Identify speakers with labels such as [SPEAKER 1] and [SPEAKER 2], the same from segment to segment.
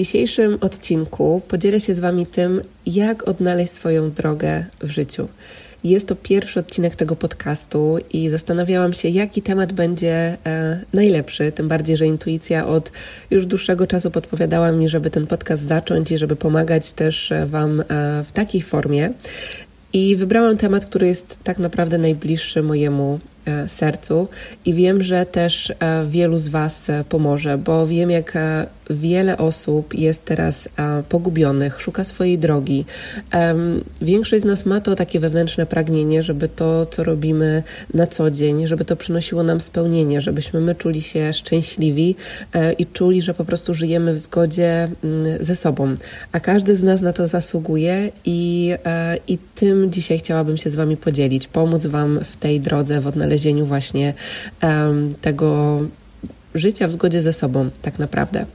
[SPEAKER 1] Dzisiejszym odcinku podzielę się z Wami tym, jak odnaleźć swoją drogę w życiu. Jest to pierwszy odcinek tego podcastu i zastanawiałam się, jaki temat będzie e, najlepszy. Tym bardziej, że intuicja od już dłuższego czasu podpowiadała mi, żeby ten podcast zacząć i żeby pomagać też e, Wam e, w takiej formie. I wybrałam temat, który jest tak naprawdę najbliższy mojemu sercu i wiem, że też e, wielu z Was e, pomoże, bo wiem, jak wiele osób jest teraz pogubionych, szuka swojej drogi. Większość z nas ma to takie wewnętrzne pragnienie, żeby to, co robimy na co dzień, żeby to przynosiło nam spełnienie, żebyśmy my czuli się szczęśliwi i czuli, że po prostu żyjemy w zgodzie mm, ze sobą. A każdy z nas na to zasługuje i, i tym dzisiaj chciałabym się z Wami podzielić, pomóc Wam w tej drodze, w odnalezieniu znalezieniu właśnie um, tego życia w zgodzie ze sobą, tak naprawdę.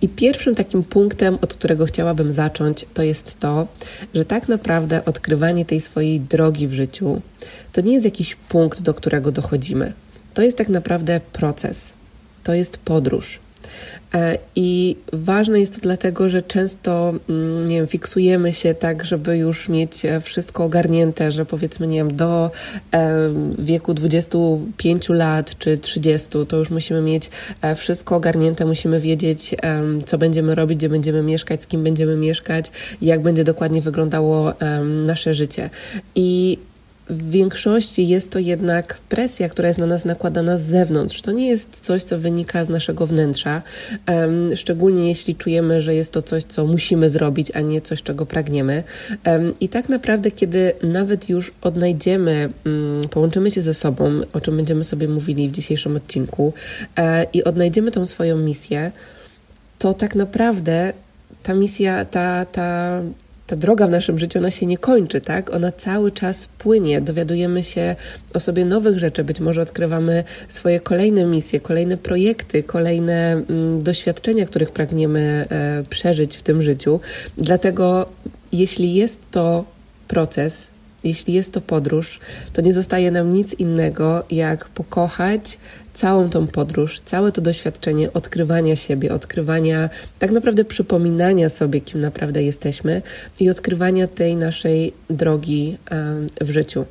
[SPEAKER 1] I pierwszym takim punktem, od którego chciałabym zacząć, to jest to, że tak naprawdę odkrywanie tej swojej drogi w życiu to nie jest jakiś punkt, do którego dochodzimy. To jest tak naprawdę proces, to jest podróż. E, I ważne jest to dlatego, że często mm, nie wiem, fiksujemy się tak, żeby już mieć e, wszystko ogarnięte, że powiedzmy, nie wiem, do e, wieku 25 lat czy 30 to już musimy mieć wszystko ogarnięte, musimy wiedzieć, co będziemy robić, gdzie będziemy mieszkać, z kim będziemy mieszkać, jak będzie dokładnie wyglądało nasze życie. I w większości jest to jednak presja, która jest na nas nakładana z zewnątrz. To nie jest coś, co wynika z naszego wnętrza, um, szczególnie jeśli czujemy, że jest to coś, co musimy zrobić, a nie coś, czego pragniemy. Um, I tak naprawdę, kiedy nawet już odnajdziemy, um, połączymy się ze sobą, o czym będziemy sobie mówili w dzisiejszym odcinku, e, i odnajdziemy tą swoją misję, to tak naprawdę ta misja, ta, ta ta droga w naszym życiu, ona się nie kończy, tak? Ona cały czas płynie, dowiadujemy się o sobie nowych rzeczy, być może odkrywamy swoje kolejne misje, kolejne projekty, kolejne mm, doświadczenia, których pragniemy e, przeżyć w tym życiu. Dlatego, jeśli jest to proces, jeśli jest to podróż, to nie zostaje nam nic innego, jak pokochać całą tą podróż, całe to doświadczenie odkrywania siebie, odkrywania, tak naprawdę przypominania sobie, kim naprawdę jesteśmy i odkrywania tej naszej drogi w życiu.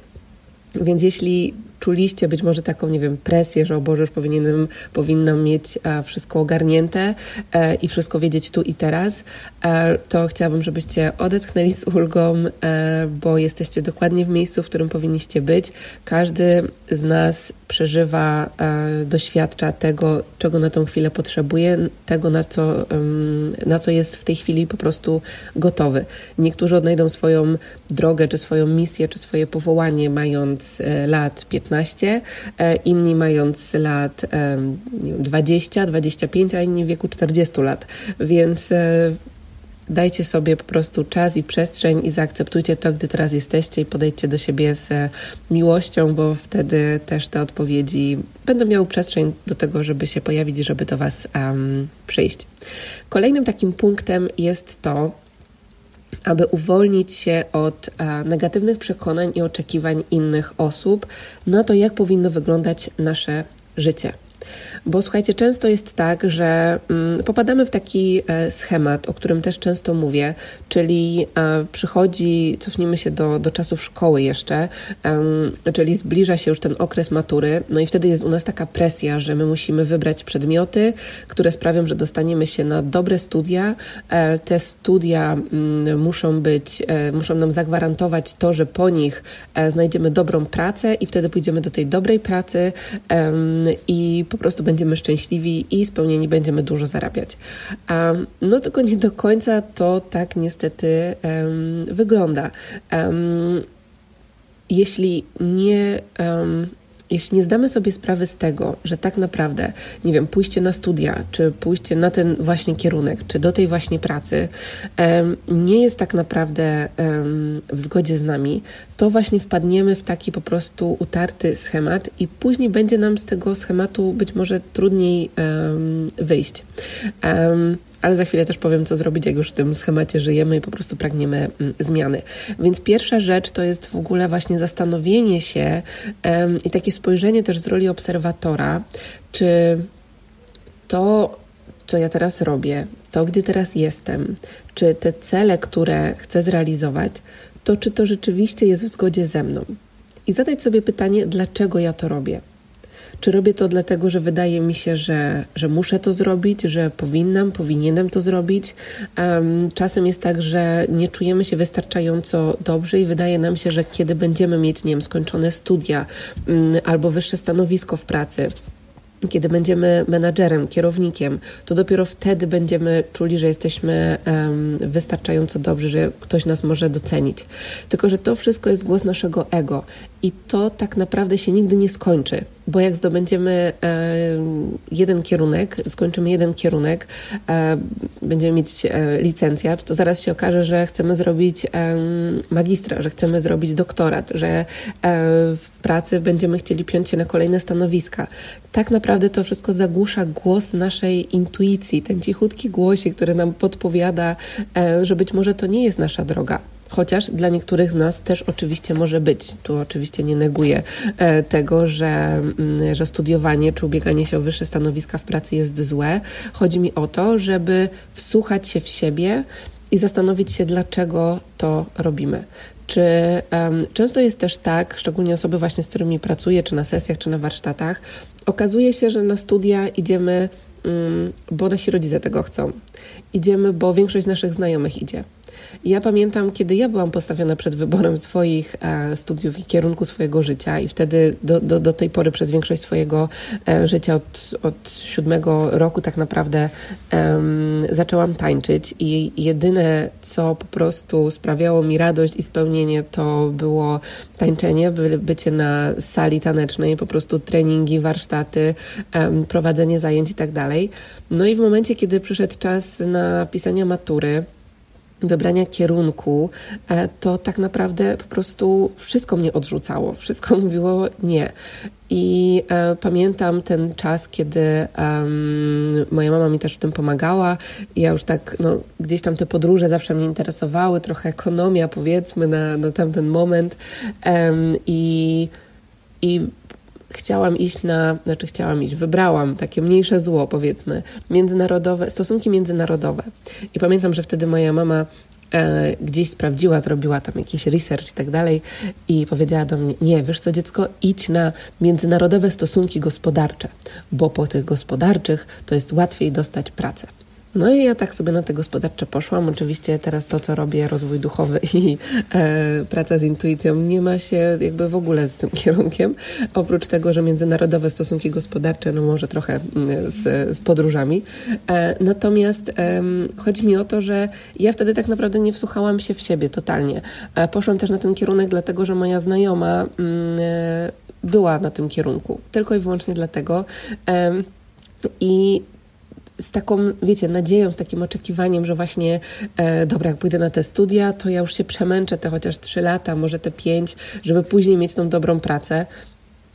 [SPEAKER 1] Więc jeśli czuliście być może taką, nie wiem, presję, że o Boże, już powinienem, powinnam mieć e, wszystko ogarnięte e, i wszystko wiedzieć tu i teraz, e, to chciałabym, żebyście odetchnęli z ulgą, bo jesteście dokładnie w miejscu, w którym powinniście być. Każdy z nas przeżywa, doświadcza tego, czego na tą chwilę potrzebuje, tego, na co, na co jest w tej chwili po prostu gotowy. Niektórzy odnajdą swoją drogę, czy swoją misję, czy swoje powołanie, mając lat 15, 15, e, inni mając lat 20, 25, a inni w wieku 40 lat. Więc e, dajcie sobie po prostu czas i przestrzeń i zaakceptujcie to, gdy teraz jesteście i podejdźcie do siebie z e, miłością, bo wtedy też te odpowiedzi będą miały przestrzeń do tego, żeby się pojawić żeby do Was um, przyjść. Kolejnym takim punktem jest to, aby uwolnić się od a, negatywnych przekonań i oczekiwań innych osób na to, jak powinno wyglądać nasze życie. Bo słuchajcie, często jest tak, że mm, popadamy w taki e, schemat, o którym też często mówię, czyli e, przychodzi, cofnijmy się do, do czasów szkoły jeszcze, czyli zbliża się już ten okres matury, no i wtedy jest u nas taka presja, że my musimy wybrać przedmioty, które sprawią, że dostaniemy się na dobre studia. E, te studia mm, muszą być, muszą nam zagwarantować to, że po nich znajdziemy dobrą pracę i wtedy pójdziemy do tej dobrej pracy i po prostu będziemy szczęśliwi i spełnieni będziemy dużo zarabiać. Um, no tylko nie do końca to tak niestety um, wygląda. Um, jeśli nie jeśli nie zdamy sobie sprawy z tego, że tak naprawdę, nie wiem, pójście na studia, czy pójście na ten właśnie kierunek, czy do tej właśnie pracy nie jest tak naprawdę w zgodzie z nami, to właśnie wpadniemy w taki po prostu utarty schemat i później będzie nam z tego schematu być może trudniej wyjść. Ale za chwilę też powiem, co zrobić, jak już w tym schemacie żyjemy i po prostu pragniemy mm, zmiany. Więc pierwsza rzecz to jest w ogóle właśnie zastanowienie się i takie spojrzenie też z roli obserwatora, czy to, co ja teraz robię, to, gdzie teraz jestem, czy te cele, które chcę zrealizować, to czy to rzeczywiście jest w zgodzie ze mną. I zadać sobie pytanie, dlaczego ja to robię. Czy robię to dlatego, że wydaje mi się, że, że muszę to zrobić, że powinnam, powinienem to zrobić? Um, czasem jest tak, że nie czujemy się wystarczająco dobrze i wydaje nam się, że kiedy będziemy mieć, nie wiem, skończone studia um, albo wyższe stanowisko w pracy, kiedy będziemy menadżerem, kierownikiem, to dopiero wtedy będziemy czuli, że jesteśmy um, wystarczająco dobrzy, że ktoś nas może docenić. Tylko, że to wszystko jest głos naszego ego i to tak naprawdę się nigdy nie skończy bo jak zdobędziemy e, jeden kierunek, skończymy jeden kierunek, e, będziemy mieć e, licencjat, to zaraz się okaże, że chcemy zrobić magistra, że chcemy zrobić doktorat, że w pracy będziemy chcieli piąć się na kolejne stanowiska. Tak naprawdę to wszystko zagłusza głos naszej intuicji, ten cichutki głosik, który nam podpowiada, że być może to nie jest nasza droga. Chociaż dla niektórych z nas też oczywiście może być. Tu oczywiście nie neguję e, tego, że, mm, że studiowanie czy ubieganie się o wyższe stanowiska w pracy jest złe. Chodzi mi o to, żeby wsłuchać się w siebie i zastanowić się, dlaczego to robimy. Czy um, często jest też tak, szczególnie osoby właśnie, z którymi pracuję, czy na sesjach, czy na warsztatach, okazuje się, że na studia idziemy, um, bo nasi rodzice tego chcą. Idziemy, bo większość naszych znajomych idzie. Ja pamiętam, kiedy ja byłam postawiona przed wyborem swoich e, studiów i kierunku swojego życia, i wtedy do, do, do tej pory przez większość swojego e, życia, od, od siódmego roku, tak naprawdę zaczęłam tańczyć, i jedyne, co po prostu sprawiało mi radość i spełnienie, to było tańczenie, by, bycie na sali tanecznej, po prostu treningi, warsztaty, prowadzenie zajęć i tak dalej. No i w momencie, kiedy przyszedł czas na pisanie matury, wybrania kierunku, e, to tak naprawdę po prostu wszystko mnie odrzucało, wszystko mówiło nie. I e, pamiętam ten czas, kiedy um, moja mama mi też w tym pomagała. Ja już tak, no, gdzieś tam te podróże zawsze mnie interesowały, trochę ekonomia, powiedzmy, na, na tamten moment. Um, I i chciałam iść na, znaczy chciałam iść, wybrałam takie mniejsze zło, powiedzmy, międzynarodowe, stosunki międzynarodowe. I pamiętam, że wtedy moja mama e, gdzieś sprawdziła, zrobiła tam jakiś research i tak dalej i powiedziała do mnie, nie, wiesz co dziecko, idź na międzynarodowe stosunki gospodarcze, bo po tych gospodarczych to jest łatwiej dostać pracę. No i ja tak sobie na te gospodarcze poszłam. Oczywiście teraz to, co robię, rozwój duchowy i e, praca z intuicją, nie ma się jakby w ogóle z tym kierunkiem. Oprócz tego, że międzynarodowe stosunki gospodarcze, no może trochę mm, z, z podróżami. E, natomiast e, chodzi mi o to, że ja wtedy tak naprawdę nie wsłuchałam się w siebie totalnie. E, poszłam też na ten kierunek, dlatego że moja znajoma mm, e, była na tym kierunku. Tylko i wyłącznie dlatego. I z taką, wiecie, nadzieją, z takim oczekiwaniem, że właśnie, e, dobra, jak pójdę na te studia, to ja już się przemęczę te chociaż trzy lata, może te pięć, żeby później mieć tą dobrą pracę,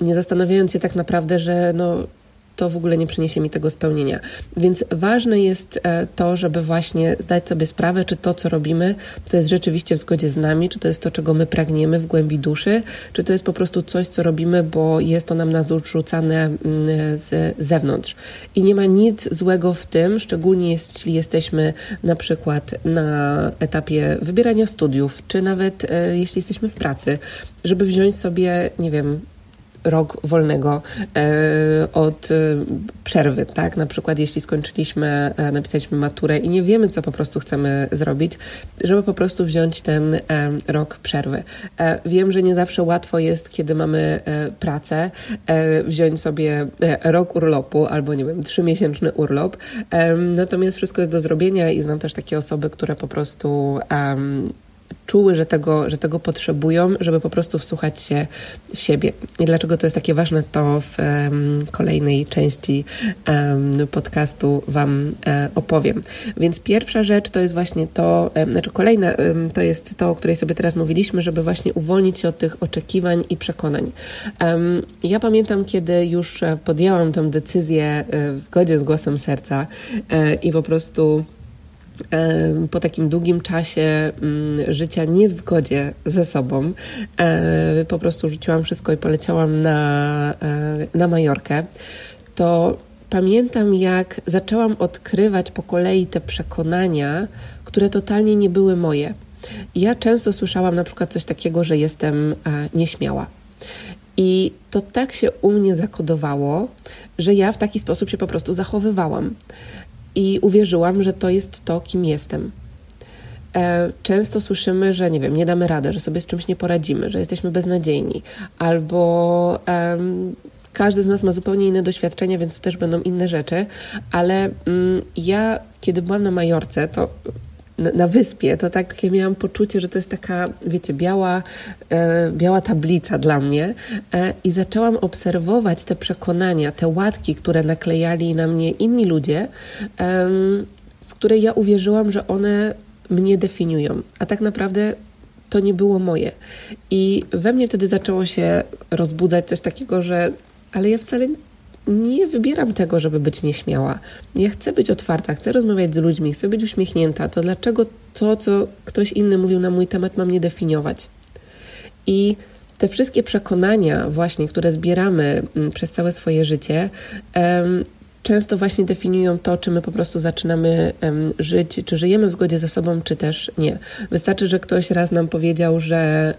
[SPEAKER 1] nie zastanawiając się tak naprawdę, że no to w ogóle nie przyniesie mi tego spełnienia. Więc ważne jest e, to, żeby właśnie zdać sobie sprawę, czy to, co robimy, to jest rzeczywiście w zgodzie z nami, czy to jest to, czego my pragniemy w głębi duszy, czy to jest po prostu coś, co robimy, bo jest to nam narzucane mm, z zewnątrz. I nie ma nic złego w tym, szczególnie jeśli jesteśmy na przykład na etapie wybierania studiów, czy nawet e, jeśli jesteśmy w pracy, żeby wziąć sobie, nie wiem, rok wolnego e, od e, przerwy, tak? Na przykład jeśli skończyliśmy, e, napisaliśmy maturę i nie wiemy, co po prostu chcemy zrobić, żeby po prostu wziąć ten rok przerwy. Wiem, że nie zawsze łatwo jest, kiedy mamy pracę, wziąć sobie rok urlopu albo, nie wiem, trzymiesięczny urlop, natomiast wszystko jest do zrobienia i znam też takie osoby, które po prostu czuły, że tego, że tego potrzebują, żeby po prostu wsłuchać się w siebie. I dlaczego to jest takie ważne, to w um, kolejnej części um, podcastu Wam um, opowiem. Więc pierwsza rzecz to jest właśnie to, znaczy kolejna to jest to, o której sobie teraz mówiliśmy, żeby właśnie uwolnić się od tych oczekiwań i przekonań. ja pamiętam, kiedy już podjęłam tę decyzję e, w zgodzie z głosem serca e, i po prostu po takim długim czasie mm, życia nie w zgodzie ze sobą, po prostu rzuciłam wszystko i poleciałam na, na Majorkę, to pamiętam, jak zaczęłam odkrywać po kolei te przekonania, które totalnie nie były moje. Ja często słyszałam na przykład coś takiego, że jestem e, nieśmiała. I to tak się u mnie zakodowało, że ja w taki sposób się po prostu zachowywałam i uwierzyłam, że to jest to, kim jestem. E, często słyszymy, że nie wiem, nie damy rady, że sobie z czymś nie poradzimy, że jesteśmy beznadziejni, albo um, każdy z nas ma zupełnie inne doświadczenia, więc to też będą inne rzeczy, ale um, ja, kiedy byłam na Majorce, to na, na, wyspie, to tak ja miałam poczucie, że to jest taka, wiecie, biała, e, biała tablica dla mnie e, i zaczęłam obserwować te przekonania, te łatki, które naklejali na mnie inni ludzie, e, w które ja uwierzyłam, że one mnie definiują, a tak naprawdę to nie było moje. I we mnie wtedy zaczęło się rozbudzać coś takiego, że ale ja wcale nie wybieram tego, żeby być nieśmiała. Ja chcę być otwarta, chcę rozmawiać z ludźmi, chcę być uśmiechnięta. To dlaczego to, co ktoś inny mówił na mój temat, mam nie definiować? I te wszystkie przekonania, właśnie, które zbieramy mm, przez całe swoje życie, często właśnie definiują to, czy my po prostu zaczynamy żyć, czy żyjemy w zgodzie ze sobą, czy też nie. Wystarczy, że ktoś raz nam powiedział, że,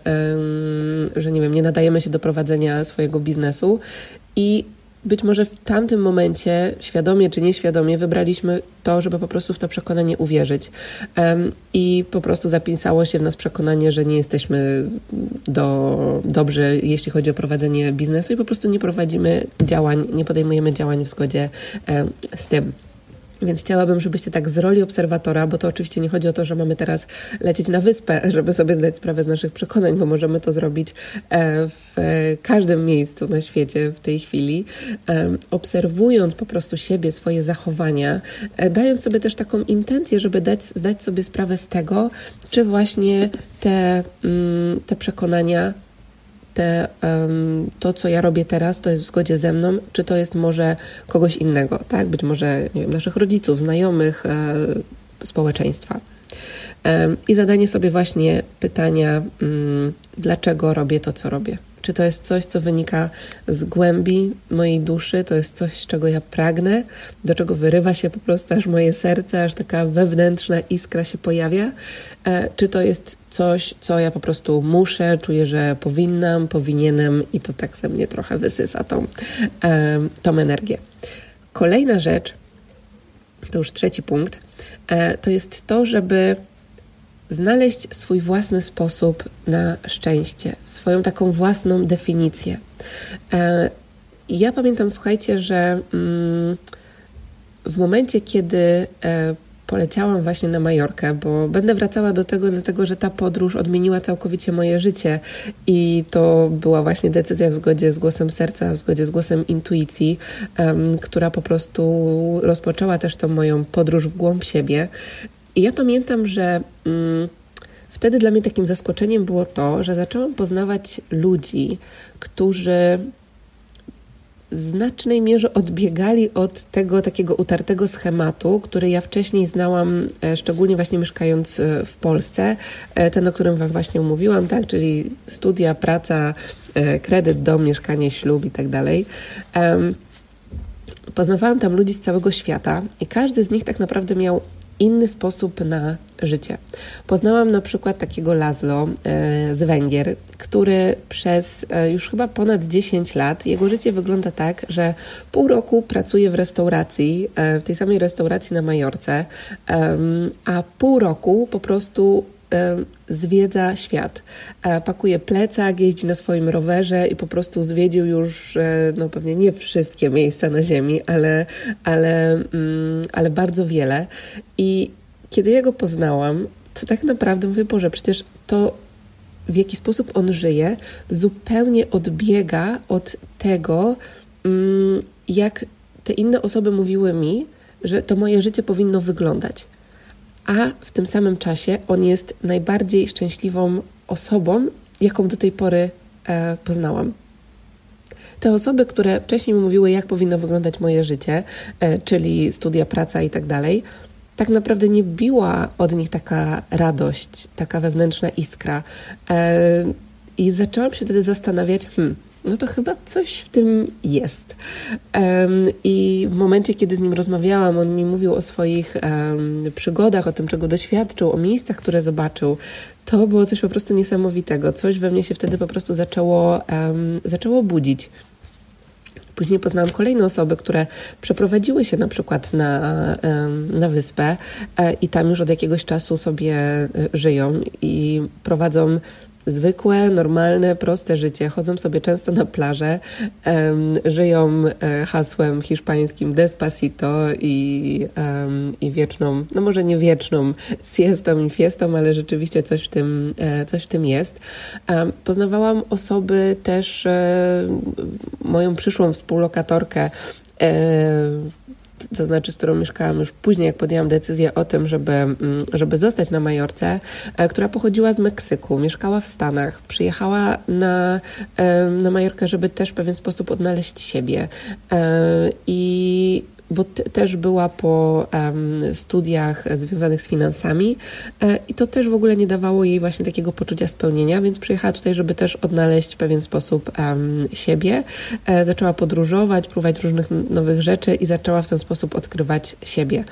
[SPEAKER 1] że nie wiem, nie nadajemy się do prowadzenia swojego biznesu i być może w tamtym momencie, świadomie czy nieświadomie, wybraliśmy to, żeby po prostu w to przekonanie uwierzyć. Um, I po prostu zapisało się w nas przekonanie, że nie jesteśmy do, dobrzy, jeśli chodzi o prowadzenie biznesu, i po prostu nie prowadzimy działań, nie podejmujemy działań w zgodzie um, z tym. Więc chciałabym, żebyście tak z roli obserwatora, bo to oczywiście nie chodzi o to, że mamy teraz lecieć na wyspę, żeby sobie zdać sprawę z naszych przekonań, bo możemy to zrobić e, w każdym miejscu na świecie w tej chwili, obserwując po prostu siebie, swoje zachowania, e, dając sobie też taką intencję, żeby dać, zdać sobie sprawę z tego, czy właśnie te, mm, te przekonania te, to, co ja robię teraz, to jest w zgodzie ze mną, czy to jest może kogoś innego, tak? Być może wiem, naszych rodziców, znajomych, e, społeczeństwa. I zadanie sobie właśnie pytania, um, dlaczego robię to, co robię. Czy to jest coś, co wynika z głębi mojej duszy, to jest coś, czego ja pragnę, do czego wyrywa się po prostu aż moje serce, aż taka wewnętrzna iskra się pojawia? E, czy to jest coś, co ja po prostu muszę, czuję, że powinnam, powinienem i to tak ze mnie trochę wysysa tą, e, tą energię. Kolejna rzecz, to już trzeci punkt, e, to jest to, żeby znaleźć swój własny sposób na szczęście, swoją taką własną definicję. E, ja pamiętam, słuchajcie, że mm, w momencie, kiedy e, poleciałam właśnie na Majorkę, bo będę wracała do tego, dlatego że ta podróż odmieniła całkowicie moje życie i to była właśnie decyzja w zgodzie z głosem serca, w zgodzie z głosem intuicji, która po prostu rozpoczęła też tą moją podróż w głąb siebie. I ja pamiętam, że mm, wtedy dla mnie takim zaskoczeniem było to, że zaczęłam poznawać ludzi, którzy w znacznej mierze odbiegali od tego takiego utartego schematu, który ja wcześniej znałam, e, szczególnie właśnie mieszkając e, w Polsce, e, ten, o którym Wam właśnie mówiłam, tak, czyli studia, praca, kredyt, dom, mieszkanie, ślub i tak dalej. Poznawałam tam ludzi z całego świata i każdy z nich tak naprawdę miał inny sposób na życie. Poznałam na przykład takiego Laszlo e, z Węgier, który przez e, już chyba ponad 10 lat, jego życie wygląda tak, że pół roku pracuje w restauracji, e, w tej samej restauracji na Majorce, a pół roku po prostu zwiedza świat. Pakuje plecak, jeździ na swoim rowerze i po prostu zwiedził już, no pewnie nie wszystkie miejsca na Ziemi, ale, ale, mm, ale bardzo wiele. I kiedy ja go poznałam, to tak naprawdę mówię, Boże, przecież to w jaki sposób on żyje, zupełnie odbiega od tego, mm, jak te inne osoby mówiły mi, że to moje życie powinno wyglądać. A w tym samym czasie on jest najbardziej szczęśliwą osobą, jaką do tej pory e, poznałam. Te osoby, które wcześniej mi mówiły, jak powinno wyglądać moje życie, e, czyli studia, praca i tak dalej, tak naprawdę nie biła od nich taka radość, taka wewnętrzna iskra. E, I zaczęłam się wtedy zastanawiać, hmm, no to chyba coś w tym jest. Um, I w momencie, kiedy z nim rozmawiałam, on mi mówił o swoich um, przygodach, o tym, czego doświadczył, o miejscach, które zobaczył. To było coś po prostu niesamowitego. Coś we mnie się wtedy po prostu zaczęło, um, zaczęło budzić. Później poznałam kolejne osoby, które przeprowadziły się na przykład na, na wyspę e, i tam już od jakiegoś czasu sobie e, żyją i prowadzą zwykłe, normalne, proste życie. Chodzą sobie często na plażę, um, żyją e, hasłem hiszpańskim despacito i, um, i wieczną, no może nie wieczną siestą i fiestą, ale rzeczywiście coś w tym, e, coś w tym jest. Um, poznawałam osoby też, e, moją przyszłą współlokatorkę, to znaczy z którą mieszkałam już później, jak podjęłam decyzję o tym, żeby, mm, żeby zostać na Majorce, e, która pochodziła z Meksyku, mieszkała w Stanach, przyjechała na, na Majorkę, żeby też w pewien sposób odnaleźć siebie. E, I bo też była po um, studiach związanych z finansami e, i to też w ogóle nie dawało jej właśnie takiego poczucia spełnienia, więc przyjechała tutaj, żeby też odnaleźć w pewien sposób um, siebie. E, zaczęła podróżować, próbować różnych nowych rzeczy i zaczęła w ten sposób odkrywać siebie.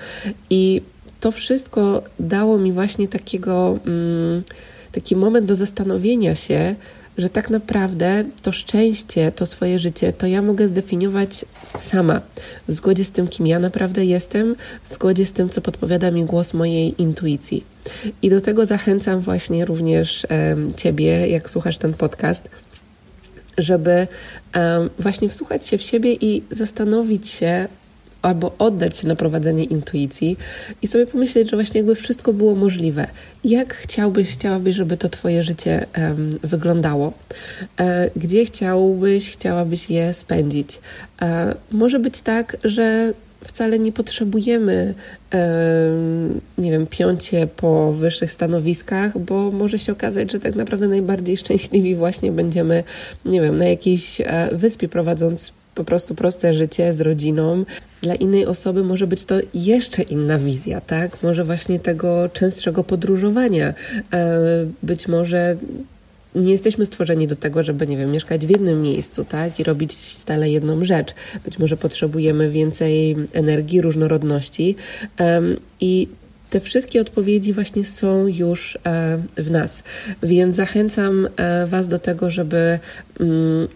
[SPEAKER 1] I to wszystko dało mi właśnie takiego, um, taki moment do zastanowienia się, że tak naprawdę to szczęście, to swoje życie, to ja mogę zdefiniować sama, w zgodzie z tym, kim ja naprawdę jestem, w zgodzie z tym, co podpowiada mi głos mojej intuicji. I do tego zachęcam właśnie również Ciebie, jak słuchasz ten podcast, żeby właśnie wsłuchać się w siebie i zastanowić się, albo oddać się na prowadzenie intuicji i sobie pomyśleć, że właśnie jakby wszystko było możliwe. Jak chciałbyś, chciałabyś, żeby to Twoje życie um, wyglądało? E, gdzie chciałbyś, chciałabyś je spędzić? E, może być tak, że wcale nie potrzebujemy, nie wiem, piącie po wyższych stanowiskach, bo może się okazać, że tak naprawdę najbardziej szczęśliwi właśnie będziemy, nie wiem, na jakiejś e, wyspie prowadząc po prostu proste życie z rodziną. Dla innej osoby może być to jeszcze inna wizja, tak? Może właśnie tego częstszego podróżowania. E, być może nie jesteśmy stworzeni do tego, żeby, nie wiem, mieszkać w jednym miejscu, tak? I robić stale jedną rzecz. Być może potrzebujemy więcej energii, różnorodności. I te wszystkie odpowiedzi właśnie są już e, w nas. Więc zachęcam e, Was do tego, żeby mm,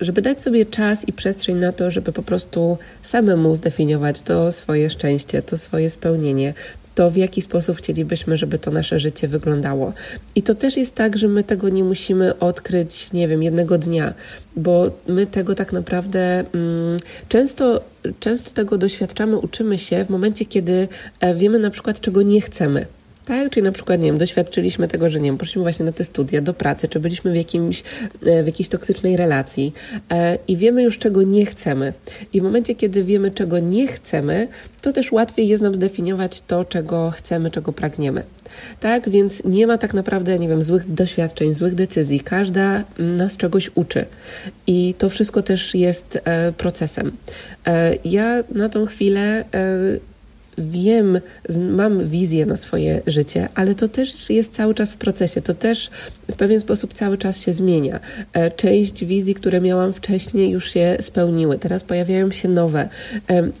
[SPEAKER 1] żeby dać sobie czas i przestrzeń na to, żeby po prostu samemu zdefiniować to swoje szczęście, to swoje spełnienie, to w jaki sposób chcielibyśmy, żeby to nasze życie wyglądało. I to też jest tak, że my tego nie musimy odkryć, nie wiem, jednego dnia, bo my tego tak naprawdę mm, często, często tego doświadczamy, uczymy się w momencie, kiedy e, wiemy na przykład, czego nie chcemy. Tak, czyli na przykład, nie wiem, doświadczyliśmy tego, że nie wiem, poszliśmy właśnie na te studia, do pracy, czy byliśmy w, jakimś, e, w jakiejś toksycznej relacji e, i wiemy już, czego nie chcemy. I w momencie, kiedy wiemy, czego nie chcemy, to też łatwiej jest nam zdefiniować to, czego chcemy, czego pragniemy. Tak, więc nie ma tak naprawdę, nie wiem, złych doświadczeń, złych decyzji. Każda nas czegoś uczy. I to wszystko też jest e, procesem. Ja na tą chwilę wiem, mam wizję na swoje życie, ale to też jest cały czas w procesie, to też w pewien sposób cały czas się zmienia. E, część wizji, które miałam wcześniej, już się spełniły, teraz pojawiają się nowe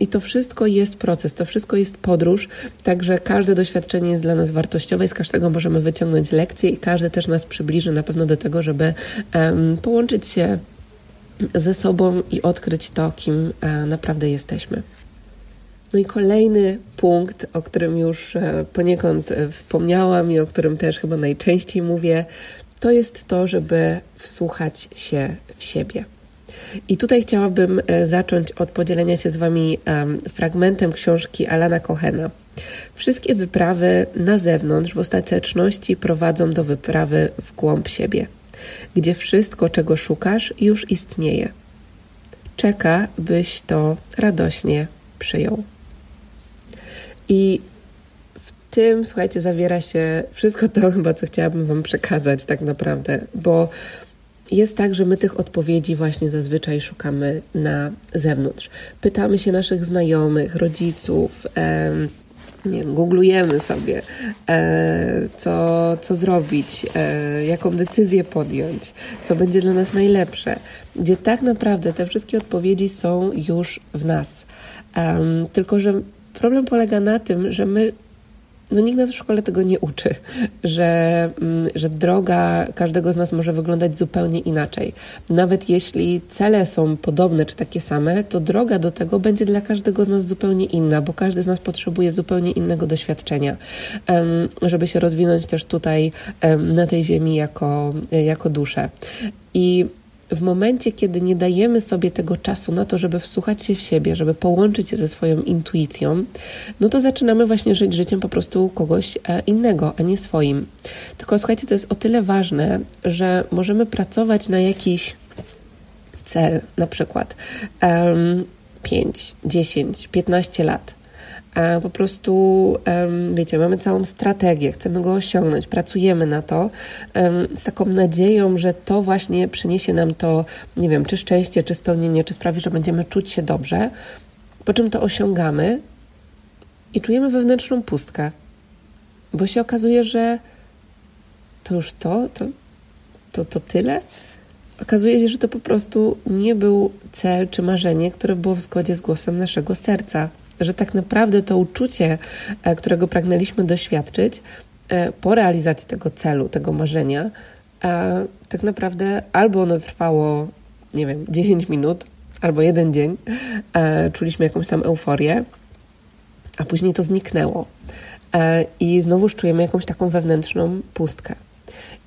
[SPEAKER 1] i to wszystko jest proces, to wszystko jest podróż, także każde doświadczenie jest dla nas wartościowe i z każdego możemy wyciągnąć lekcje i każdy też nas przybliży na pewno do tego, żeby połączyć się ze sobą i odkryć to, kim e, naprawdę jesteśmy. No i kolejny punkt, o którym już e, poniekąd e, wspomniałam i o którym też chyba najczęściej mówię, to jest to, żeby wsłuchać się w siebie. I tutaj chciałabym e, zacząć od podzielenia się z Wami fragmentem książki Alana Cohena. Wszystkie wyprawy na zewnątrz w ostateczności prowadzą do wyprawy w głąb siebie, gdzie wszystko, czego szukasz, już istnieje. Czeka, byś to radośnie przyjął. I w tym, słuchajcie, zawiera się wszystko to chyba, co chciałabym Wam przekazać tak naprawdę, bo jest tak, że my tych odpowiedzi właśnie zazwyczaj szukamy na zewnątrz. Pytamy się naszych znajomych, rodziców, em, nie wiem, googlujemy sobie, e, co, co zrobić, e, jaką decyzję podjąć, co będzie dla nas najlepsze, gdzie tak naprawdę te wszystkie odpowiedzi są już w nas. Um, tylko, że problem polega na tym, że my no nikt nas w szkole tego nie uczy, że, mm, że droga każdego z nas może wyglądać zupełnie inaczej. Nawet jeśli cele są podobne czy takie same, to droga do tego będzie dla każdego z nas zupełnie inna, bo każdy z nas potrzebuje zupełnie innego doświadczenia, żeby się rozwinąć też tutaj na tej ziemi jako, jako duszę. I w momencie, kiedy nie dajemy sobie tego czasu na to, żeby wsłuchać się w siebie, żeby połączyć się ze swoją intuicją, no to zaczynamy właśnie żyć życiem po prostu kogoś e, innego, a nie swoim. Tylko słuchajcie, to jest o tyle ważne, że możemy pracować na jakiś cel, na przykład um, 5, 10, 15 lat po prostu, wiecie, mamy całą strategię, chcemy go osiągnąć, pracujemy na to z taką nadzieją, że to właśnie przyniesie nam to, nie wiem, czy szczęście, czy spełnienie, czy sprawi, że będziemy czuć się dobrze, po czym to osiągamy i czujemy wewnętrzną pustkę, bo się okazuje, że to już to, to, to, to tyle. Okazuje się, że to po prostu nie był cel czy marzenie, które było w zgodzie z głosem naszego serca że tak naprawdę to uczucie, e, którego pragnęliśmy doświadczyć e, po realizacji tego celu, tego marzenia, e, tak naprawdę albo ono trwało, nie wiem, 10 minut, albo jeden dzień, czuliśmy jakąś tam euforię, a później to zniknęło. I znowuż czujemy jakąś taką wewnętrzną pustkę.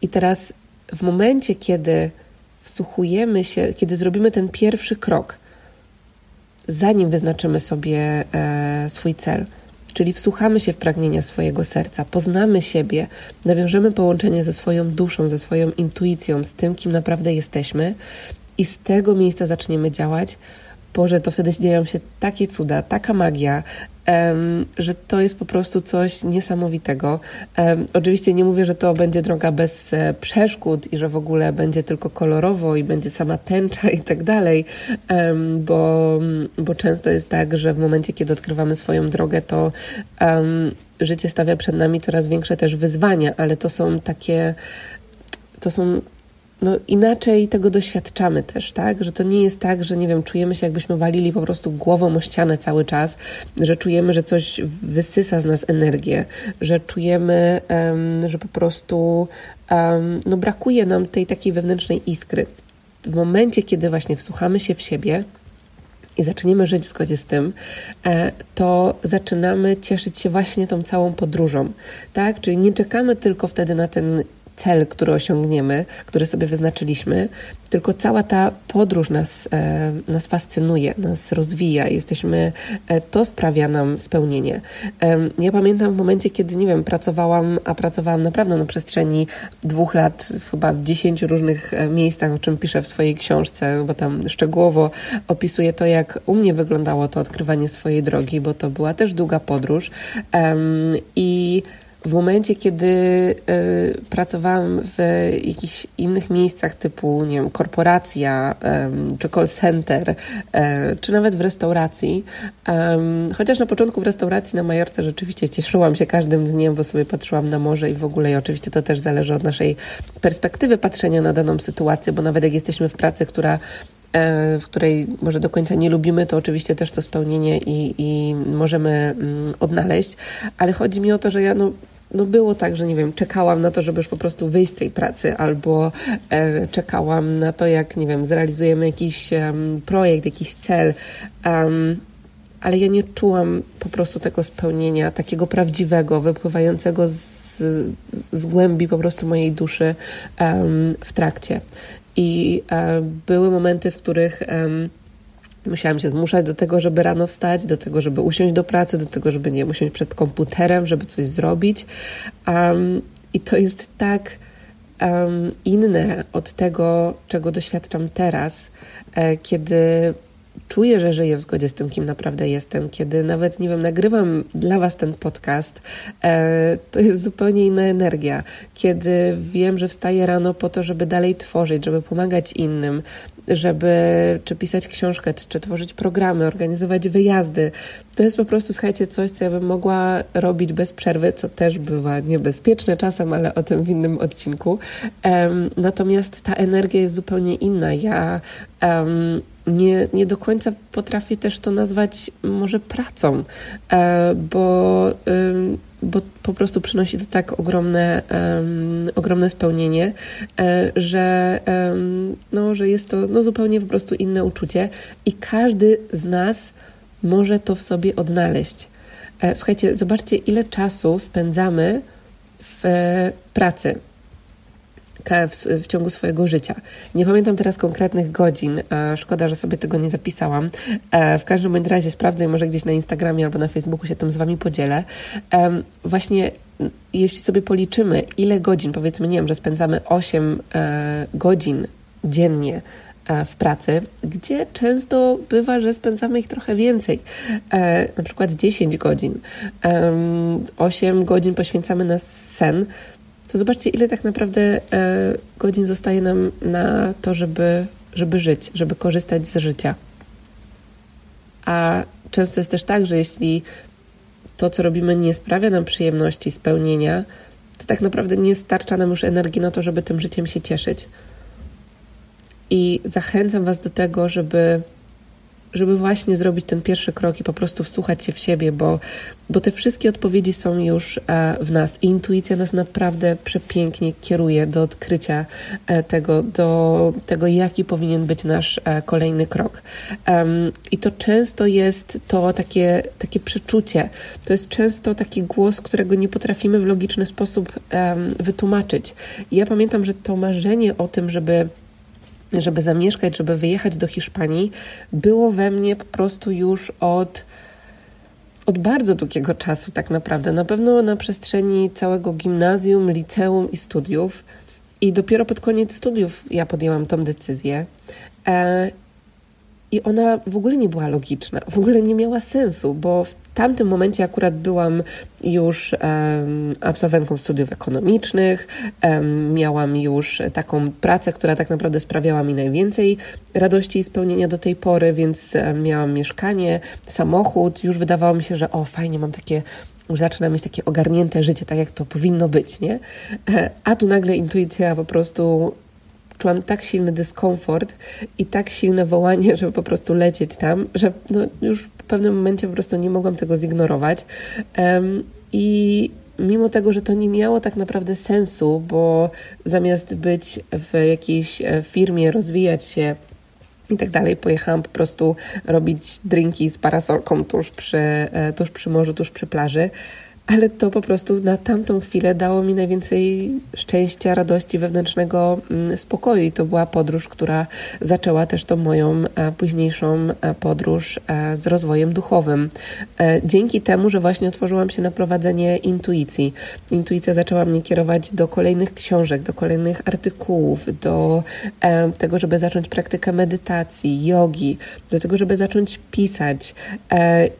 [SPEAKER 1] I teraz, w momencie, kiedy wsłuchujemy się, kiedy zrobimy ten pierwszy krok, zanim wyznaczymy sobie e, swój cel. Czyli wsłuchamy się w pragnienia swojego serca, poznamy siebie, nawiążemy połączenie ze swoją duszą, ze swoją intuicją, z tym, kim naprawdę jesteśmy, i z tego miejsca zaczniemy działać, Boże, to wtedy dzieją się takie cuda, taka magia, że to jest po prostu coś niesamowitego. Oczywiście nie mówię, że to będzie droga bez e, przeszkód i że w ogóle będzie tylko kolorowo i będzie sama tęcza i tak dalej, bo, bo często jest tak, że w momencie, kiedy odkrywamy swoją drogę, to życie stawia przed nami coraz większe też wyzwania, ale to są takie, to są no inaczej tego doświadczamy też, tak? Że to nie jest tak, że nie wiem, czujemy się jakbyśmy walili po prostu głową o ścianę cały czas, że czujemy, że coś wysysa z nas energię, że czujemy, um, że po prostu um, no brakuje nam tej takiej wewnętrznej iskry. W momencie, kiedy właśnie wsłuchamy się w siebie, i zaczniemy żyć w zgodzie z tym, e, to zaczynamy cieszyć się właśnie tą całą podróżą, tak? Czyli nie czekamy tylko wtedy na ten cel, który osiągniemy, który sobie wyznaczyliśmy, tylko cała ta podróż nas, e, nas fascynuje, nas rozwija. Jesteśmy, e, to sprawia nam spełnienie. Ja pamiętam w momencie, kiedy, nie wiem, pracowałam, a pracowałam naprawdę na przestrzeni dwóch lat, chyba w dziesięciu różnych e, miejscach, o czym piszę w swojej książce, bo tam szczegółowo opisuję to, jak u mnie wyglądało to odkrywanie swojej drogi, bo to była też długa podróż. I w momencie, kiedy y, pracowałam w jakichś innych miejscach typu, nie wiem, korporacja, y, czy call center, y, czy nawet w restauracji, chociaż na początku w restauracji na Majorce rzeczywiście cieszyłam się każdym dniem, bo sobie patrzyłam na morze i w ogóle i oczywiście to też zależy od naszej perspektywy patrzenia na daną sytuację, bo nawet jak jesteśmy w pracy, która w której może do końca nie lubimy, to oczywiście też to spełnienie i, i możemy mm, odnaleźć, ale chodzi mi o to, że ja no, no było tak, że nie wiem, czekałam na to, żeby już po prostu wyjść z tej pracy, albo e, czekałam na to, jak, nie wiem, zrealizujemy jakiś projekt, jakiś cel. Um, ale ja nie czułam po prostu tego spełnienia, takiego prawdziwego, wypływającego z, z, z głębi po prostu mojej duszy um, w trakcie. I e, były momenty, w których Musiałam się zmuszać do tego, żeby rano wstać, do tego, żeby usiąść do pracy, do tego, żeby nie usiąść przed komputerem, żeby coś zrobić. Um, I to jest tak um, inne od tego, czego doświadczam teraz, e, kiedy czuję, że żyję w zgodzie z tym, kim naprawdę jestem, kiedy nawet, nie wiem, nagrywam dla Was ten podcast, e, to jest zupełnie inna energia. Kiedy wiem, że wstaję rano po to, żeby dalej tworzyć, żeby pomagać innym, żeby czy pisać książkę, czy tworzyć programy, organizować wyjazdy. To jest po prostu, słuchajcie, coś, co ja bym mogła robić bez przerwy, co też bywa niebezpieczne czasem, ale o tym w innym odcinku. Um, natomiast ta energia jest zupełnie inna. Ja um, nie, nie do końca potrafię też to nazwać może pracą, e, bo, bo po prostu przynosi to tak ogromne, ogromne spełnienie, e, że, no, że jest to no, zupełnie po prostu inne uczucie i każdy z nas może to w sobie odnaleźć. E, słuchajcie, zobaczcie, ile czasu spędzamy w pracy w, w, ciągu swojego życia. Nie pamiętam teraz konkretnych godzin, szkoda, że sobie tego nie zapisałam. E, w każdym bądź razie sprawdzę i może gdzieś na Instagramie albo na Facebooku się tym z Wami podzielę. Właśnie jeśli sobie policzymy, ile godzin, powiedzmy, nie wiem, że spędzamy 8 e, godzin dziennie e, w pracy, gdzie często bywa, że spędzamy ich trochę więcej, na przykład 10 godzin. 8 godzin poświęcamy na sen, to zobaczcie, ile tak naprawdę e, godzin zostaje nam na to, żeby, żeby żyć, żeby korzystać z życia. A często jest też tak, że jeśli to, co robimy, nie sprawia nam przyjemności, spełnienia, to tak naprawdę nie starcza nam już energii na to, żeby tym życiem się cieszyć. I zachęcam Was do tego, żeby żeby właśnie zrobić ten pierwszy krok i po prostu wsłuchać się w siebie, bo, bo te wszystkie odpowiedzi są już e, w nas. I intuicja nas naprawdę przepięknie kieruje do odkrycia e, tego, do tego, jaki powinien być nasz e, kolejny krok. I to często jest to takie, takie przeczucie, to jest często taki głos, którego nie potrafimy w logiczny sposób wytłumaczyć. I ja pamiętam, że to marzenie o tym, żeby żeby zamieszkać, żeby wyjechać do Hiszpanii, było we mnie po prostu już od, od bardzo długiego czasu, tak naprawdę. Na pewno na przestrzeni całego gimnazjum, liceum i studiów. I dopiero pod koniec studiów ja podjęłam tą decyzję. E, I ona w ogóle nie była logiczna, w ogóle nie miała sensu, bo w tamtym momencie akurat byłam już um, absolwentką studiów ekonomicznych, um, miałam już taką pracę, która tak naprawdę sprawiała mi najwięcej radości i spełnienia do tej pory, więc um, miałam mieszkanie, samochód, już wydawało mi się, że o fajnie, mam takie już zaczynam mieć takie ogarnięte życie, tak jak to powinno być, nie? E, a tu nagle intuicja po prostu czułam tak silny dyskomfort i tak silne wołanie, żeby po prostu lecieć tam, że no już w pewnym momencie po prostu nie mogłam tego zignorować. Um, I mimo tego, że to nie miało tak naprawdę sensu, bo zamiast być w jakiejś e, firmie, rozwijać się, i tak dalej. Pojechałam po prostu robić drinki z parasolką tuż przy, e, tuż przy morzu, tuż przy plaży ale to po prostu na tamtą chwilę dało mi najwięcej szczęścia, radości, wewnętrznego mm, spokoju. I to była podróż, która zaczęła też tą moją e, późniejszą e, podróż e, z rozwojem duchowym. Dzięki temu, że właśnie otworzyłam się na prowadzenie intuicji. Intuicja zaczęła mnie kierować do kolejnych książek, do kolejnych artykułów, do tego, żeby zacząć praktykę medytacji, jogi, do tego, żeby zacząć pisać.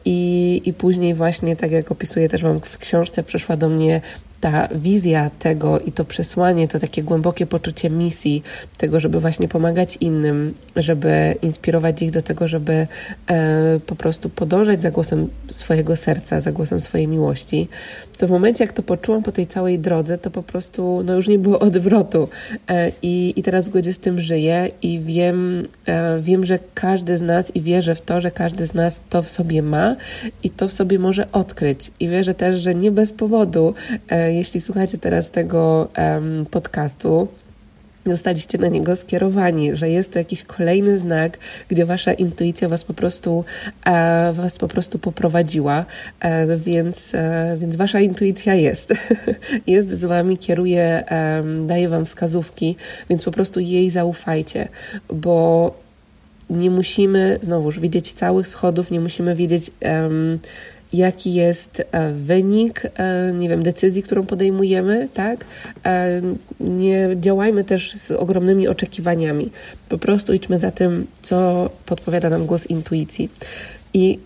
[SPEAKER 1] I, i później właśnie, tak jak opisuję też Wam w książce przyszła do mnie ta wizja tego i to przesłanie, to takie głębokie poczucie misji, tego, żeby właśnie pomagać innym, żeby inspirować ich do tego, żeby e, po prostu podążać za głosem swojego serca, za głosem swojej miłości, to w momencie, jak to poczułam po tej całej drodze, to po prostu no już nie było odwrotu. E, I, i teraz w zgodzie z tym żyję i wiem, e, wiem, że każdy z nas i wierzę w to, że każdy z nas to w sobie ma i to w sobie może odkryć. I wierzę też, że nie bez powodu, e, jeśli słuchacie teraz tego podcastu, zostaliście na niego skierowani, że jest to jakiś kolejny znak, gdzie wasza intuicja was po prostu, e, was po prostu poprowadziła, e, więc, e, więc wasza intuicja jest. jest z wami, kieruje, daje wam wskazówki, więc po prostu jej zaufajcie, bo nie musimy, znowuż, widzieć całych schodów, nie musimy wiedzieć, jaki jest e, wynik, e, nie wiem, decyzji, którą podejmujemy, tak? E, nie działajmy też z ogromnymi oczekiwaniami. Po prostu idźmy za tym, co podpowiada nam głos intuicji. I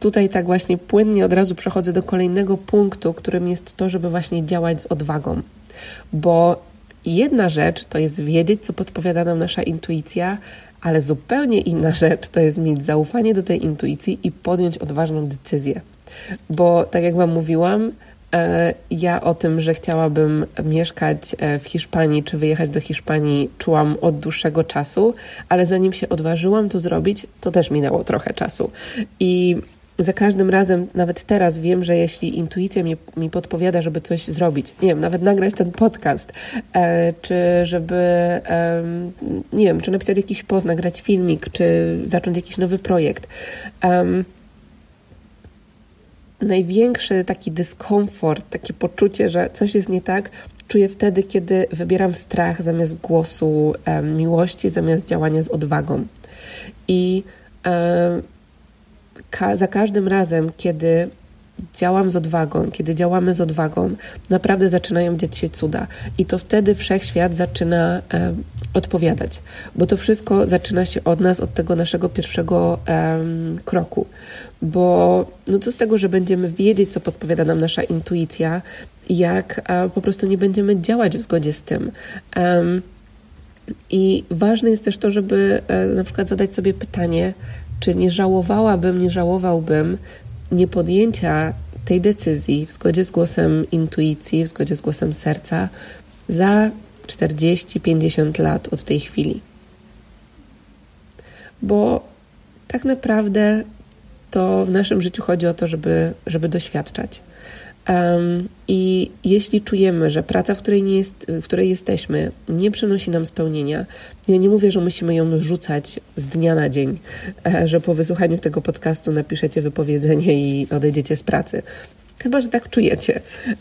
[SPEAKER 1] tutaj tak właśnie płynnie od razu przechodzę do kolejnego punktu, którym jest to, żeby właśnie działać z odwagą. Bo jedna rzecz to jest wiedzieć, co podpowiada nam nasza intuicja, ale zupełnie inna rzecz to jest mieć zaufanie do tej intuicji i podjąć odważną decyzję. Bo tak jak Wam mówiłam, e, ja o tym, że chciałabym mieszkać e, w Hiszpanii czy wyjechać do Hiszpanii, czułam od dłuższego czasu, ale zanim się odważyłam to zrobić, to też minęło trochę czasu. I za każdym razem, nawet teraz wiem, że jeśli intuicja mi, mi podpowiada, żeby coś zrobić, nie wiem, nawet nagrać ten podcast, e, czy żeby, e, nie wiem, czy napisać jakiś post, nagrać filmik, czy zacząć jakiś nowy projekt. E, największy taki dyskomfort, takie poczucie, że coś jest nie tak, czuję wtedy, kiedy wybieram strach zamiast głosu miłości, zamiast działania z odwagą. I ka za każdym razem, kiedy działam z odwagą, kiedy działamy z odwagą, naprawdę zaczynają dziać się cuda. I to wtedy wszechświat zaczyna e, odpowiadać, bo to wszystko zaczyna się od nas, od tego naszego pierwszego e, kroku. Bo no co z tego, że będziemy wiedzieć, co podpowiada nam nasza intuicja, jak e, po prostu nie będziemy działać w zgodzie z tym. I ważne jest też to, żeby e, na przykład zadać sobie pytanie, czy nie żałowałabym, nie żałowałbym niepodjęcia tej decyzji w zgodzie z głosem intuicji, w zgodzie z głosem serca za 40-50 lat od tej chwili. Bo tak naprawdę to w naszym życiu chodzi o to, żeby, żeby doświadczać. Um, I jeśli czujemy, że praca, w której, nie jest, w której jesteśmy, nie przynosi nam spełnienia, ja nie mówię, że musimy ją rzucać z dnia na dzień, e, że po wysłuchaniu tego podcastu napiszecie wypowiedzenie i odejdziecie z pracy. Chyba, że tak czujecie,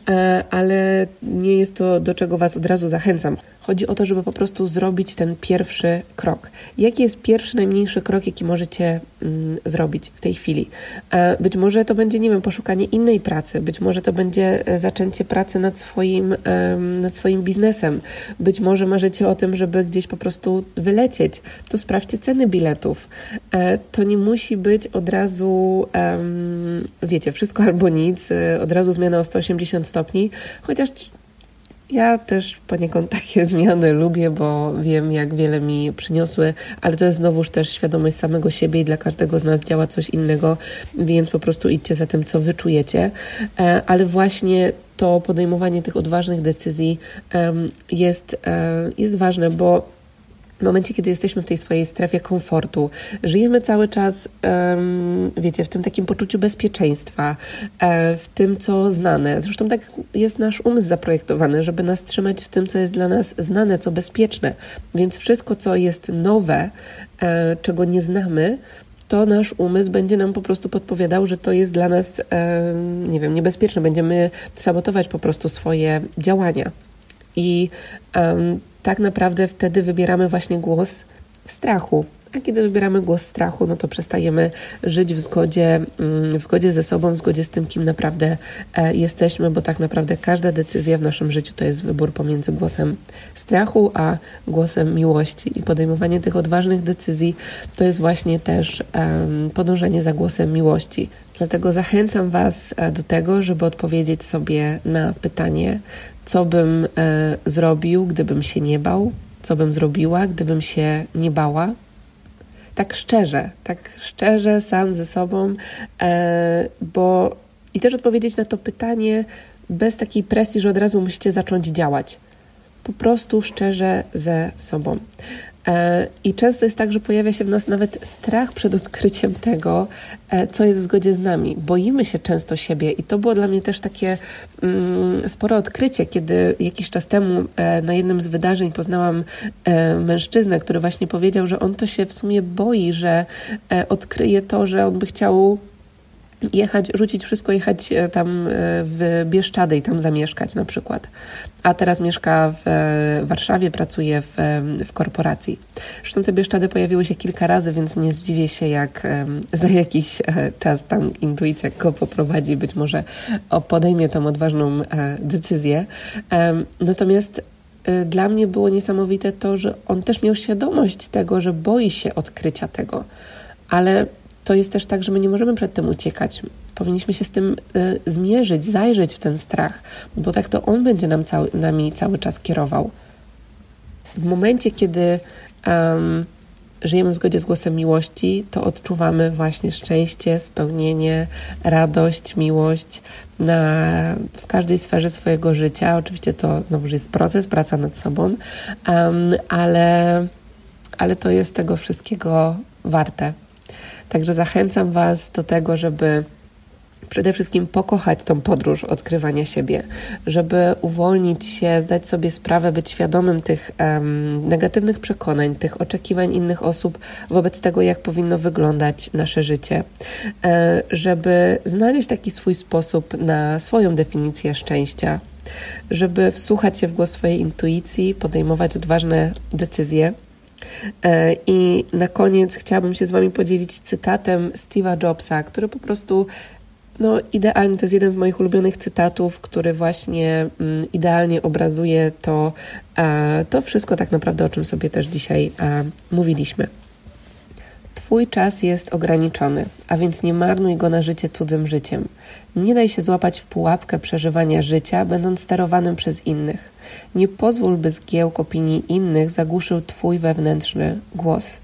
[SPEAKER 1] e, ale nie jest to, do czego Was od razu zachęcam. Chodzi o to, żeby po prostu zrobić ten pierwszy krok. Jaki jest pierwszy, najmniejszy krok, jaki możecie mm, zrobić w tej chwili? E, być może to będzie, nie wiem, poszukanie innej pracy, być może to będzie e, zaczęcie pracy nad swoim, nad swoim biznesem, być może marzycie o tym, żeby gdzieś po prostu wylecieć. To sprawdźcie ceny biletów. To nie musi być od razu, wiecie, wszystko albo nic od razu zmiana o 180 stopni, chociaż ja też poniekąd takie zmiany lubię, bo wiem, jak wiele mi przyniosły, ale to jest znowuż też świadomość samego siebie i dla każdego z nas działa coś innego, więc po prostu idźcie za tym, co wyczujecie. E, ale właśnie to podejmowanie tych odważnych decyzji jest, e, jest ważne, bo w momencie, kiedy jesteśmy w tej swojej strefie komfortu, żyjemy cały czas, wiecie, w tym takim poczuciu bezpieczeństwa, e, w tym, co znane. Zresztą tak jest nasz umysł zaprojektowany, żeby nas trzymać w tym, co jest dla nas znane, co bezpieczne. Więc wszystko, co jest nowe, e, czego nie znamy, to nasz umysł będzie nam po prostu podpowiadał, że to jest dla nas, nie wiem, niebezpieczne. Będziemy sabotować po prostu swoje działania. I um, tak naprawdę wtedy wybieramy właśnie głos strachu. A kiedy wybieramy głos strachu, no to przestajemy żyć w zgodzie, mm, w zgodzie ze sobą, w zgodzie z tym, kim naprawdę e, jesteśmy, bo tak naprawdę każda decyzja w naszym życiu to jest wybór pomiędzy głosem strachu a głosem miłości. I podejmowanie tych odważnych decyzji to jest właśnie też podążanie za głosem miłości. Dlatego zachęcam Was e, do tego, żeby odpowiedzieć sobie na pytanie, co bym e, zrobił, gdybym się nie bał, co bym zrobiła, gdybym się nie bała. Tak szczerze, tak szczerze, sam ze sobą, e, bo i też odpowiedzieć na to pytanie bez takiej presji, że od razu musicie zacząć działać. Po prostu szczerze ze sobą. E, I często jest tak, że pojawia się w nas nawet strach przed odkryciem tego, e, co jest w zgodzie z nami. Boimy się często siebie, i to było dla mnie też takie mm, spore odkrycie, kiedy jakiś czas temu e, na jednym z wydarzeń poznałam mężczyznę, który właśnie powiedział, że on to się w sumie boi, że odkryje to, że on by chciał jechać, rzucić wszystko, jechać e, tam e, w Bieszczady i tam zamieszkać na przykład. A teraz mieszka w e, Warszawie, pracuje w, w korporacji. Zresztą te Bieszczady pojawiły się kilka razy, więc nie zdziwię się, jak za jakiś czas tam intuicja go poprowadzi, być może podejmie tą odważną decyzję. Natomiast dla mnie było niesamowite to, że on też miał świadomość tego, że boi się odkrycia tego, ale to jest też tak, że my nie możemy przed tym uciekać. Powinniśmy się z tym y, zmierzyć, zajrzeć w ten strach, bo tak to on będzie nam cały, nami cały czas kierował. W momencie, kiedy um, żyjemy w zgodzie z głosem miłości, to odczuwamy właśnie szczęście, spełnienie, radość, miłość na, w każdej sferze swojego życia. Oczywiście to znowu jest proces, praca nad sobą, um, ale, ale to jest tego wszystkiego warte. Także zachęcam Was do tego, żeby przede wszystkim pokochać tą podróż odkrywania siebie, żeby uwolnić się, zdać sobie sprawę, być świadomym tych um, negatywnych przekonań, tych oczekiwań innych osób wobec tego, jak powinno wyglądać nasze życie, e, żeby znaleźć taki swój sposób na swoją definicję szczęścia. Żeby wsłuchać się w głos swojej intuicji, podejmować odważne decyzje, I na koniec chciałabym się z Wami podzielić cytatem Steve'a Jobsa, który po prostu no, idealnie, to jest jeden z moich ulubionych cytatów, który właśnie mm, idealnie obrazuje to, e, to wszystko tak naprawdę, o czym sobie też dzisiaj e, mówiliśmy. Twój czas jest ograniczony, a więc nie marnuj go na życie cudzym życiem. Nie daj się złapać w pułapkę przeżywania życia, będąc sterowanym przez innych. Nie pozwól, by zgiełk opinii innych zagłuszył Twój wewnętrzny głos.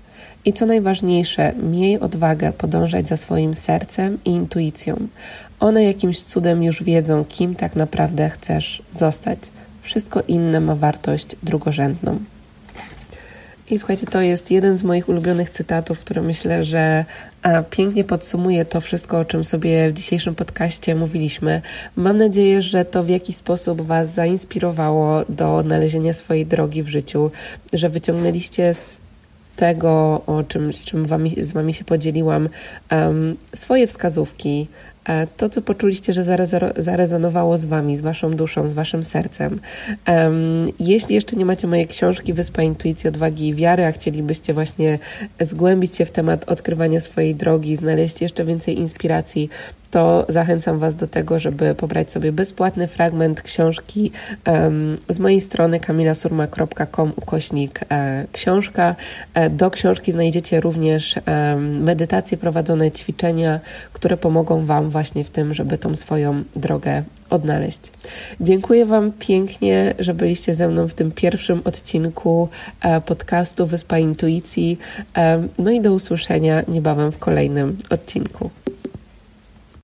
[SPEAKER 1] I co najważniejsze, miej odwagę podążać za swoim sercem i intuicją. One jakimś cudem już wiedzą, kim tak naprawdę chcesz zostać. Wszystko inne ma wartość drugorzędną. I słuchajcie, to jest jeden z moich ulubionych cytatów, który myślę, że pięknie podsumuje to wszystko, o czym sobie w dzisiejszym podcaście mówiliśmy. Mam nadzieję, że to w jakiś sposób Was zainspirowało do odnalezienia swojej drogi w życiu, że wyciągnęliście z tego, o czym, z czym wami, z Wami się podzieliłam, um, swoje wskazówki, to, co poczuliście, że zarezonowało z Wami, z Waszą duszą, z Waszym sercem. Jeśli jeszcze nie macie mojej książki Wyspa Intuicji, Odwagi i Wiary, a chcielibyście właśnie zgłębić się w temat odkrywania swojej drogi, znaleźć jeszcze więcej inspiracji, to zachęcam Was do tego, żeby pobrać sobie bezpłatny fragment książki z mojej strony kamilasurma.com ukośnik e, książka. E, do książki znajdziecie również medytacje, prowadzone ćwiczenia, które pomogą Wam właśnie w tym, żeby tą swoją drogę odnaleźć. Dziękuję Wam pięknie, że byliście ze mną w tym pierwszym odcinku e, podcastu Wyspa Intuicji. No i do usłyszenia niebawem w kolejnym odcinku.